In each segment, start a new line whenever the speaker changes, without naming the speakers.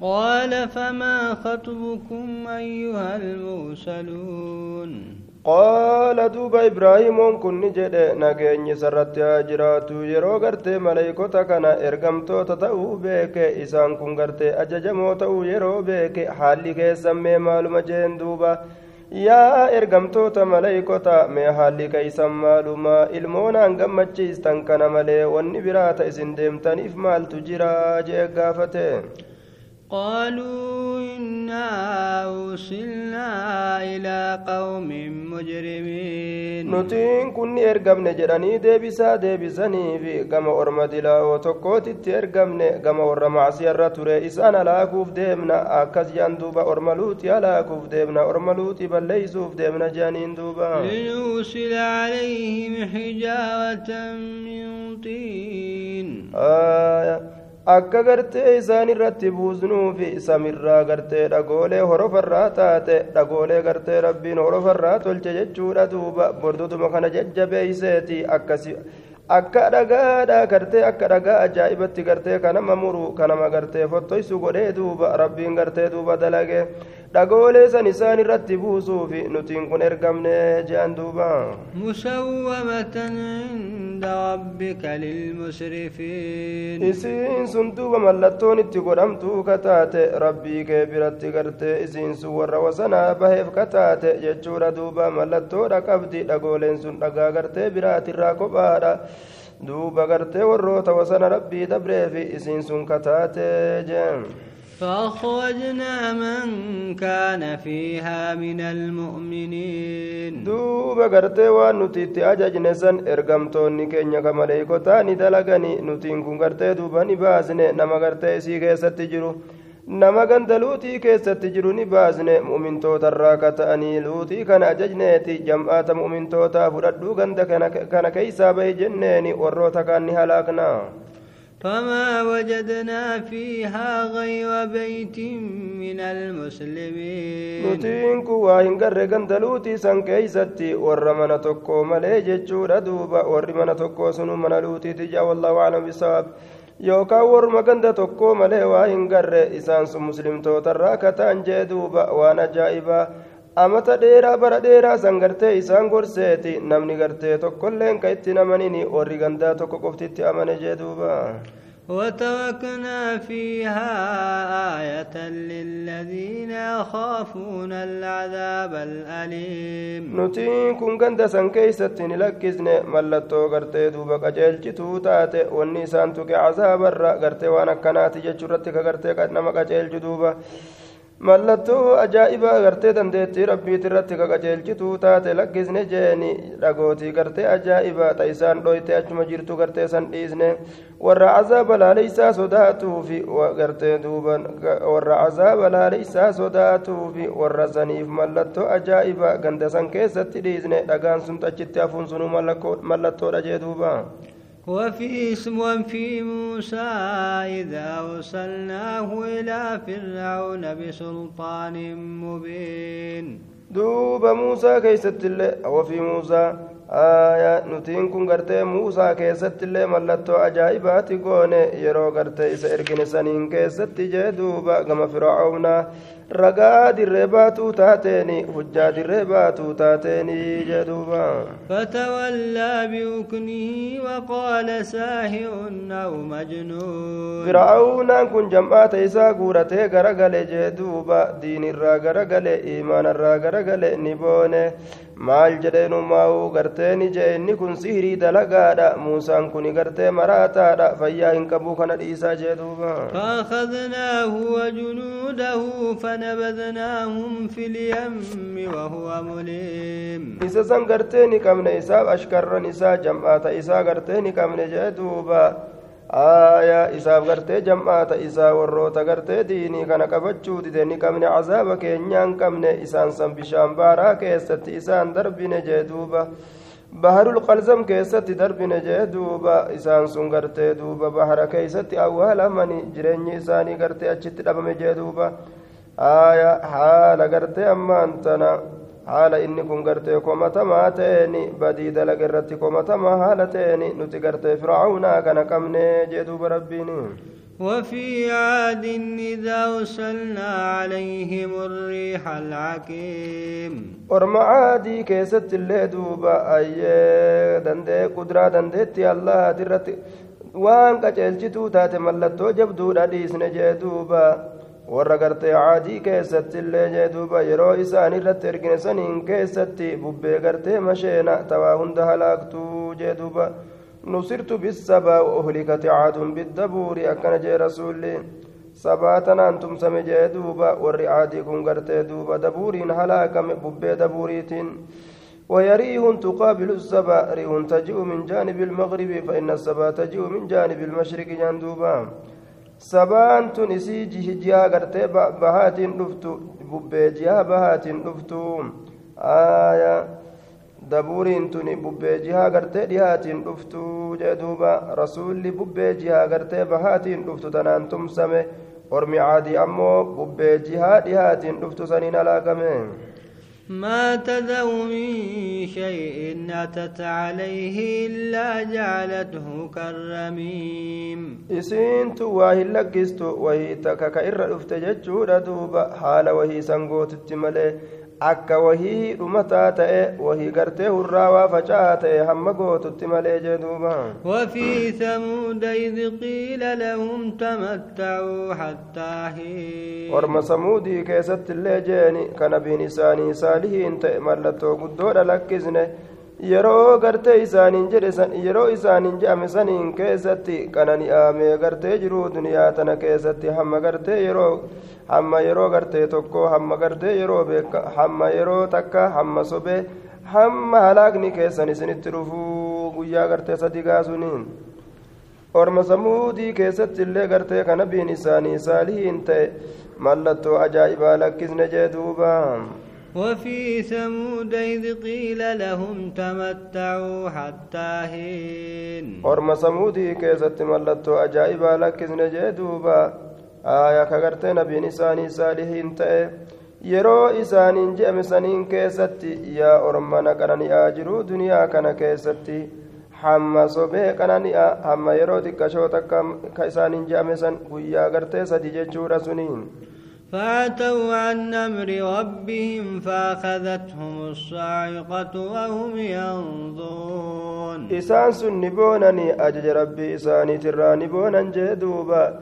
قال فما خطبكم أيها المرسلون
qaala duuba ibraahimoon kun ni jedhe nageenyi sarratti haa jiraatu yeroo gartee maleeykota kana ergamtoota ta'uu beeke isaan kun gartee ajajamoo ta'uu yeroo beeke haalli keessan mee maaluma jeen duuba yaa ergamtoota maleeykota mee haalli keeysan maaluma ilmoonaan gammachiistan kana malee wanni biraata isin deemtaniif maaltu jira jee gaafate
قالوا إنا أرسلنا إلى قوم مجرمين.
نتين كن إرقمن جراني ديبسا ديبساني في قم أرمدلا وتقوت إرقمن قم ور معصي الرتوري إسان لاكوف ديمنا. أكس يندوبا أرملوتي لاكوف ديمنا. أرملوتي بل ليسوف ديمنا جانين دوبا.
لنرسل عليهم حجارة من طين.
آه akka gartee isaan irratti buusnuufi samirraa gartee dhagoolee horofarraa taate dhagoolee gartee rabbiin horofarraa tolche jechuudha duuba bordotuma kana jajjabeeyseeti akkasi akka dhagaadha gartee akka dhagaa ajaa'ibatti gartee kanama muru kanama gartee fottoysu godhee duuba rabbiin gartee duuba dalage dhagoolee san isaan irratti buusuufi nutiin kun ergamne jean duuba
musawwamatan inda rabbika lilmusrifiin
isiin sun duuba mallattoon itti godhamtuu kataate rabbii kee biratti gartee isiin sun warra wasanaa baheef kataate jechuudha duuba mallattoodha qabdi dhagooleen sun dhagaa gartee biraatirraa kophaadha duuba gartee warroota wasana rabbii dabreefi isiin sun kataate jeen
فأخرجنا من كان فيها من المؤمنين
دوبا غرتي وان نتيت أججن سن إرقمتوني كينيا كماليكوتاني دلغني نتين كن غرتي دوبا نباسني نما غرتي سيغي ستجرو nama ganda luutii keessatti jiru ni baasne mu'mintootarraa ka ta'anii luutii kana ajajneeti jam'aata mu'mintootaa fudhadhuu ganda kana keeysaa bahe jenneeni warroota kaan ni halaaknaa
فما وجدنا فيها غير بيت من المسلمين.
نتين كوا هنغر غندلوتي سان كيستي ور من توكو ملي جچورا دوبا ور من توكو سنو من لوتي تجا والله أعلم بالصواب yookaan warma ganda tokko malee waa hin garre isaan sun muslimtootarraa kataan jee duuba waan amata dheeraa bara dheeraa san gartee isaan gorseeti. Namni gartee tokkolleen ka itti namanini. Warri gandaa tokko qoftitti amane jee duuba.
وتركنا فيها آية للذين يخافون العذاب الأليم.
نتين كن غند سن كيست نلكزن ملتو غرتي دوبا قجلچتو تاتي والنسان تك عذاب الرا غرتي وأنا كنات جچرتك غرتي قد نما قجلچ دوبا mallattoo ajaa'ibaa gartee dandeettii rabbiit irratti kaqajeelchituu taate lakkisne jeeni dhagootii gartee ajaa'ibaa ta isaan dhoyte achuma jirtu gartee san dhiisne warra cazaaba laaleysaa sodaatuufi gartee duuban warra cazaaba laaleysaa sodaatuufi warra saniif mallattoo ajaa'ibaa ganda san keessatti dhiisne dhagaan sun achitti hafuun sunuu mallattoodha jee duubaa
وفي اسم في موسى إذا أرسلناه إلى فرعون بسلطان مبين.
دوب موسى كيست الله وفي موسى آية نتين كن موسى كيست الله ملتو أجائبات قوني يرو غرتي إسا إرقن سنين كيست جدوبا كما فرعون. ragaa dirree baatuu taateeni hujjaa dirree baatuu taateeni jedhuuba.
fatawallaa biyuknihi waqaala saahirun aw majnuun.
firaa'awnaan kun jam'aata isaa guuratee garagale jedhuuba diinirraa garagale imaanarraa garagale ni boone. maal jedheenumaa'u gartee ni jee inni kun sihirii dalagaadha muusaan kun gartee maraataadha fayyaa hin qabu kana dhiisaa jee duuba.
faakadnaahu wajunuun. جنوده فنبذناهم في اليم وهو مليم.
إذا سنقرتني كم نيساب أشكر نيسا جمعات إسا قرتني كم نجدوبا آية إساب قرتي جمعات إسا وروت قرتي ديني كان قبجود ديني كم نعذابك ينيان كم نيسان سنبشان باراك يستطي إسان دربي نجدوبا sun gartee duuba bahara keeysatti awwaalamani jireenyi isaanii gartee achitti dhabame jee duuba aayaa haala gartee ammaan tana haala inni kun gartee komatamaa ta'eeni badii dalaga irratti komatamaa haala ta'eeni nuti gartee fircaunaa kana qabne jee duuba rabbiin
وفي عاد إذا أرسلنا عليهم الريح العقيم.
ورمى عادي كيست الله دوبا أي دندي قدرة دندي الله ترت وان كجلجتو تات ملتو جبدو ردي سنجا دوبا. ورغرت عادي كيست الله جدوبا يرو إسان رت ارقنسن كيست ببه غرت مشينا. تواهند هلاكتو جدوبا نصرت بالسبأ وأهلكت عاد بالدبور أكن جي رسولي سباتنا أنتم سمجي دوبا والرعادي كن قرتي دوبا. دبورين هلاكم ببي دبوريتين. ويريه تقابل السبأ ريح تجيء من جانب المغرب فإن السبأ تجيء من جانب المشرق جندوبا sabaan tun isii jihaa gartee bahaatiin dhuftu bubbee jihaa bahaatiin dhuftu aayaa dabuuriin tuni bubbee jihaa gartee dhihaatiin dhuftuu jee duuba rasuulli bubbee jihaa gartee bahaatiin dhuftu tanaan tumsame ormi caadii ammoo bubbee jihaa dhihaatiin dhuftu saniin halaakame
ما تذر من شيء أتت عليه إلا جعلته كالرميم
إسين واهي لقست وهي تكك إر أفتجت دوبا حال وهي سنقوت التملي akka wahii dhumataa ta'e wahii gartee hurraawaa faca'aa ta'e hamma gootutti malee jee duuba.
وفي ثمود إذ قيل لهم تمتعوا حتى حين.
ورم ثمودي كيست اللي جيني كان بين إساني صالحين تأ ملتو قدود لكزنه yeroo gartee isaaniin jedhe san yeroo isaaniin jedhame saniin keessatti qanani'aamee gartee jiruu duniyaa tana keessatti hamma gartee yeroo hamma yeroo gartee tokko hamma gartee yeroo beeka hamma yeroo takka hamma sobee hamma halaakni keessan isinitti dhufuu guyyaa gartee sadi gaasuniin orma samuudii keessatti illee gartee kana biin isaanii saalihiin ta'e mallattoo ajaa'ibaa lakkisne jee duubaa
وفي ثمود إذ قيل لهم تمتعوا حتى حين
أرم ثمودي كيست ملتو أجائبا لكن جدوبا آية كغرتي نبي نساني صالحين تأي isaaniin je'ame saniin keessatti yaa ormana qanani'aa jiru duniyaa kana keessatti hamma sobee qanani'a hamma yeroo xiqqashoo takka ka isaaniin je'ame san guyyaa gartee sadi jechuudha suniin
فاتوا عن أمر ربهم فأخذتهم الصاعقة وهم ينظرون
إسان سن نبونني أجج ربي إساني ترى نبونا جدوبا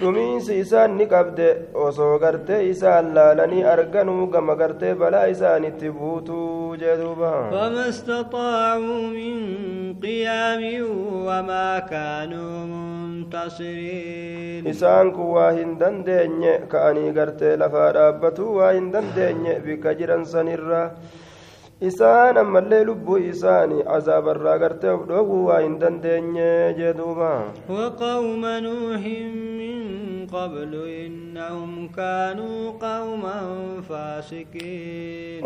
dhumiinsi isaan ni qabde osoo gartee isaan laalanii arganuu gama gartee balaa isaanitti buutuu jedhuuba
فما استطاعوا من قيام وما كانوا منتصرين
isaan kun waa hin dandeenye ka'anii gartee lafaa dhaabbatuu waa hin dandeenye bikka jiran sanirra isaan ammallee lubbuu isaanii azaabarraa gartee of dhoowwuu waa hin dandeenye jedhuuba
قبل إنهم كانوا قوما فاسقين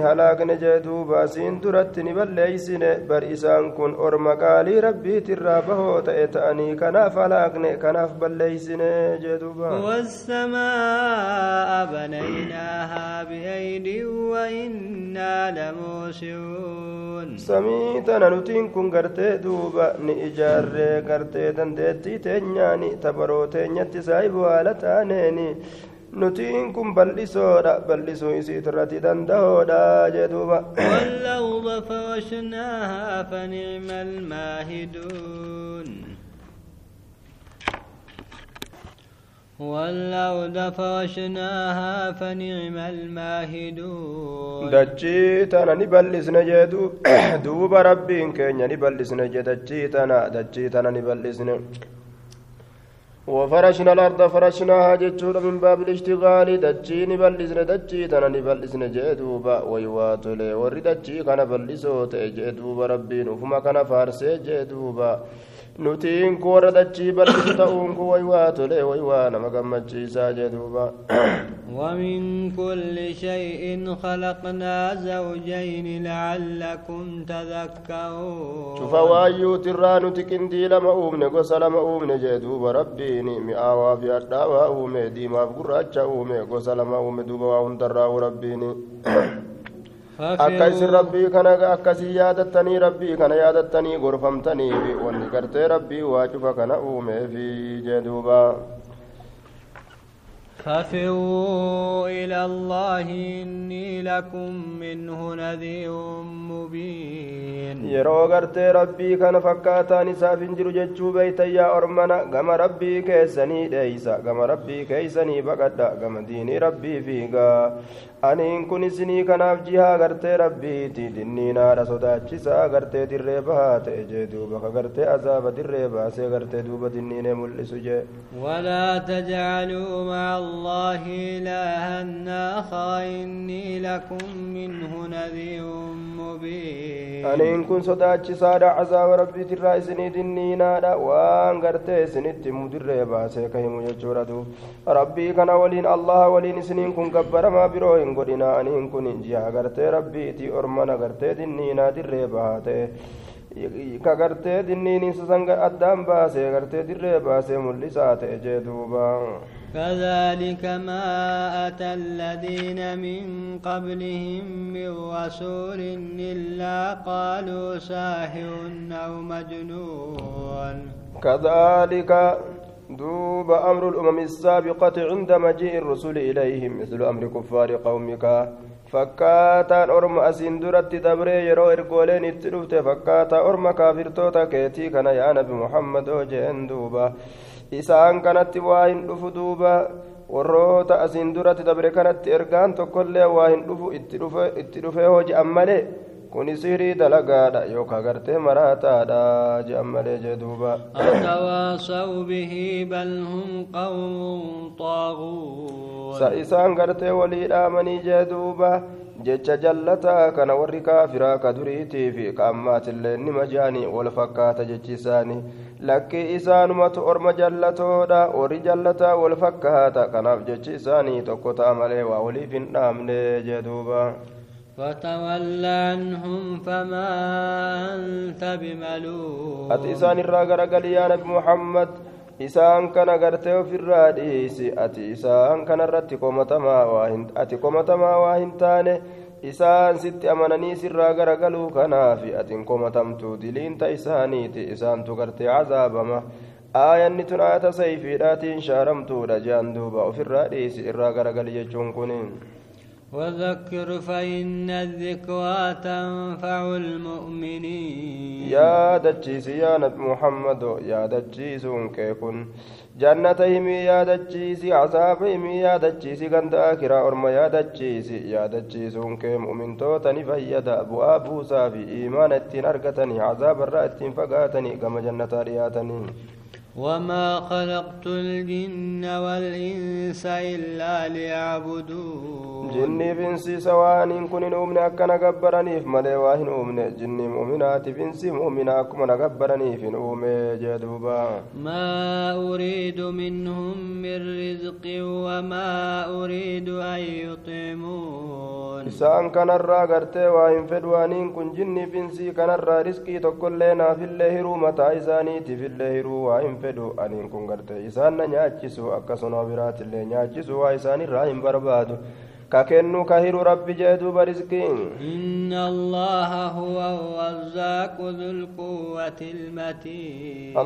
halaakne jee duuba siin duratti ni balleeysine bar isaan kun orma qaalii rabbiitirraa bahoo ta'e ta'anii kanaaf halaakne kanaaf balleeysine jee duuba
والسماء بنيناها بأيد وإنا لموسعون
samii tana nutiin kun gartee duuba ni ijaarree teenyaani tabaroo teenyatti saahibu haala taaneeni nutiin kun bal'isoodha bal'isuu isiitirratti dandahoodha jee duuba
والأرض فرشناها فنعم الماهدون والأرض فرشناها فنعم الماهدون
keenya ni bal'isne jee dachii tana dachii tana ni bal'isne وفرشنا الأرض فرشناها جتشور من باب الاشتغال دجي نبلسن دجي تنا نبلسن جدوبا ويواتولي وري دجي كان بلسو جدوبا ربي نفما كان فارسي جدوبا nutiin ku warra dachii bal'isu ta'uun kun waywaa tole waywaa nama gammachiisaa jedhuuba
ومن كل شيء خلقنا زوجين لعلكم تذكرون
waayyuutirraa nuti qindii lama uumne gosa lama uumne jee duuba rabbiin mi'aawaa fi hadhaawaa uume diimaaf gurraacha uume gosa lama uume duuba waa hundarraa rabbiin akka isin rabbii kana akkasii yaadattanii rabbii kana yaadattanii gorfamtaniifi wanni gartee rabbii waa cufa kana uumeefi jee duuba
ففروا إلى الله إني لكم منه نذير مبين.
يرو غرت ربي كان فكاتا نساف انجر ججو بيتا يا أرمنا غم ربي كيساني ديسا غم ربي كيساني بقدا غم ديني ربي فيغا أني إن كن سني كان أفجيها غرت ربي تي ديني نارا سودا جسا غرت دربها تجي دوبا غرت أزاب دربها سي غرت دوبا ديني نمول سجي
ولا تجعلوا مع الله الله إلها آخر إني لكم منه نذير مبين
aniin kun sodaachisaadha azaaba rabbiitirraa isinii dinniinaadha waan gartee isinitti himu dirree baasee ka himu jechuudha duub rabbii kana waliin allaha waliin isiniin kun gabbaramaa biroo hin godhina aniin kun jiha gartee rabbiiti ormana gartee dinniinaa dirree bahaa ta'e ka gartee dinniiniinsa san addaan baasee gartee dirree baasee mul'isaa ta'e jee duuba.
كذلك ما أتى الذين من قبلهم من رسول إلا قالوا ساحر أو مجنون
كذلك دوب أمر الأمم السابقة عند مجيء الرسل إليهم مثل أمر كفار قومك fakkaataan orma asiin duratti dabree yeroo ergooleen itti dhufte fakkaataa orma kaafirtoota keetii kana yaa nabi muhammadoo jeen duuba isaan kanatti waa hin dhufu duuba warroota asiin duratti dabre kanatti ergaan tokkollee waa hin dhufu itti dhufee hoji'an malee kun isirii dalagaadha yookaan gartee maraataadha je'an malee jee duuba.
atawaasaw bihii bal hum qawmun xaaguun.
sa isaan gartee walii dhaamanii jee duuba jecha jallataa kana warri kaafiraa ka duriitii fi ka ammaatillee nima jaanii wal fakkaata jechi isaanii lakkii isaanumatu orma jallatoodha warri jallataa wal fakkaata kanaaf jechi isaanii tokko ta'a malee waa waliif hin dhaamne jee duuba.
فتول عنهم فما أنت بملوم
ati isaan irraa garagali yaa nabi muhammad isaan kana gartee ofirraa dhiisi ati isaan kanarratti komatamaa waa hin ati komatamaa waa hin taane isaan sitti amananii sirraa garagaluu kanaafi atin komatamtu diliinta isaaniiti isaantu gartee cazaabama aayanni tun aayata sayfiidhaatiin shaaramtuudha jean duuba ofirraa dhiisi irraa garagali jechuun kun
وذكر فإن الذكرى تنفع المؤمنين.
يا دجيس يا نبي محمد يا دجيس كيكون جنة إيمي يا دجيس عذاب إيمي يا دجيس غند آخرة أرمى يا دجيس يا دجيس كي مؤمن توتني فيدا أبو أبو سافي إيمان التنرقتني عذاب الرأتين فقاتني كما جنة رياتني
وما خلقت الجن والإنس إلا ليعبدون
جني بنسي سوان إن كن أمنا كن قبرني في ملواه أمنا جني مؤمنات بنسي مؤمنا كن قبرني في نومي جدوبا
ما أريد منهم من رزق وما أريد أن يطعمون
سان كان الرغرت وإن فدوان إن كن جني بنسي كان الرزق تقول لنا في الله رومتا إزاني في الله رومتا fedhu aniin kun gartee isaan na nyaachisu akkasuma biraatillee nyaachisu waa isaanirraa hin barbaadu hiru rabbi jee duuba riskiin
إن الله هو الرزاق ذو القوة المتين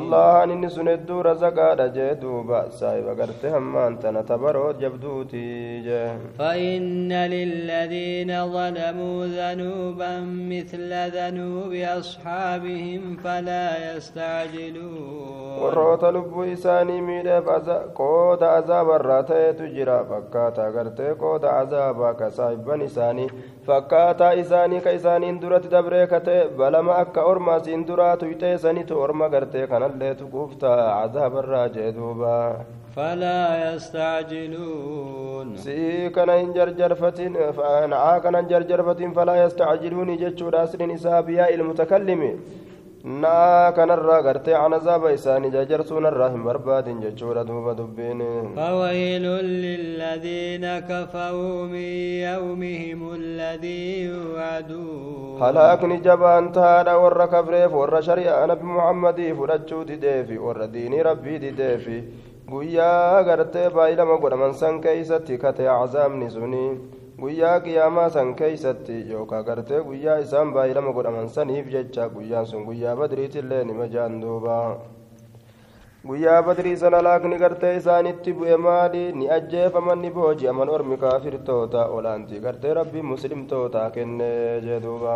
hedduu razaqaadha jee duuba saahiba gartee hammaan tana tabaroo jabduuti jee
فإن للذين ظلموا ذنوبا مثل ذنوب أصحابهم فلا يستعجلون
warroota lubbuu isaanii miidheef aza- qooda azaabarraa ta'etu jira fakkaataa gartee qooda azaabaa ka saahibban isaanii fakkaataa isaanii ka isaaniin duratti dabree ka ta'e balama akka orma asiin duraa tuyxee sanitu orma gartee kanalleetu guuftaa azaabarraa jee duuba
فلا يستعجلون
si'ii kana hin jarjarfatin na'aa kana hin jarjarfatin falaa yastacjiluuni jechuudha asliin isaa na'aa kanarraa gartee an azaaba isaanii jarjarsuunarraa hin barbaadin jechuudha duuba dubbiin
فويل للذين كفروا من يومهم الذي يوعدون
halaakni jabaan tahaadha warra kafreef warra shari'a nabi muhammadii fudhachuu dideefi warra diinii rabbii dideefi guyyaa gartee baay'ilama godhaman san keeysatti kate cazaabni suni guyyaa qiyaamaa san keeysatti yookaa gartee guyyaa isaan baay'ilama godhaman saniif jecha guyyaan sun guyyaa badriitillee nima jaan duuba guyyaa badrii sana laakni gartee isaanitti bu'e maali ni ajjeefaman ni booji'aman ormi kaafirtoota olaantii gartee rabbii muslimtoota kenne jee duuba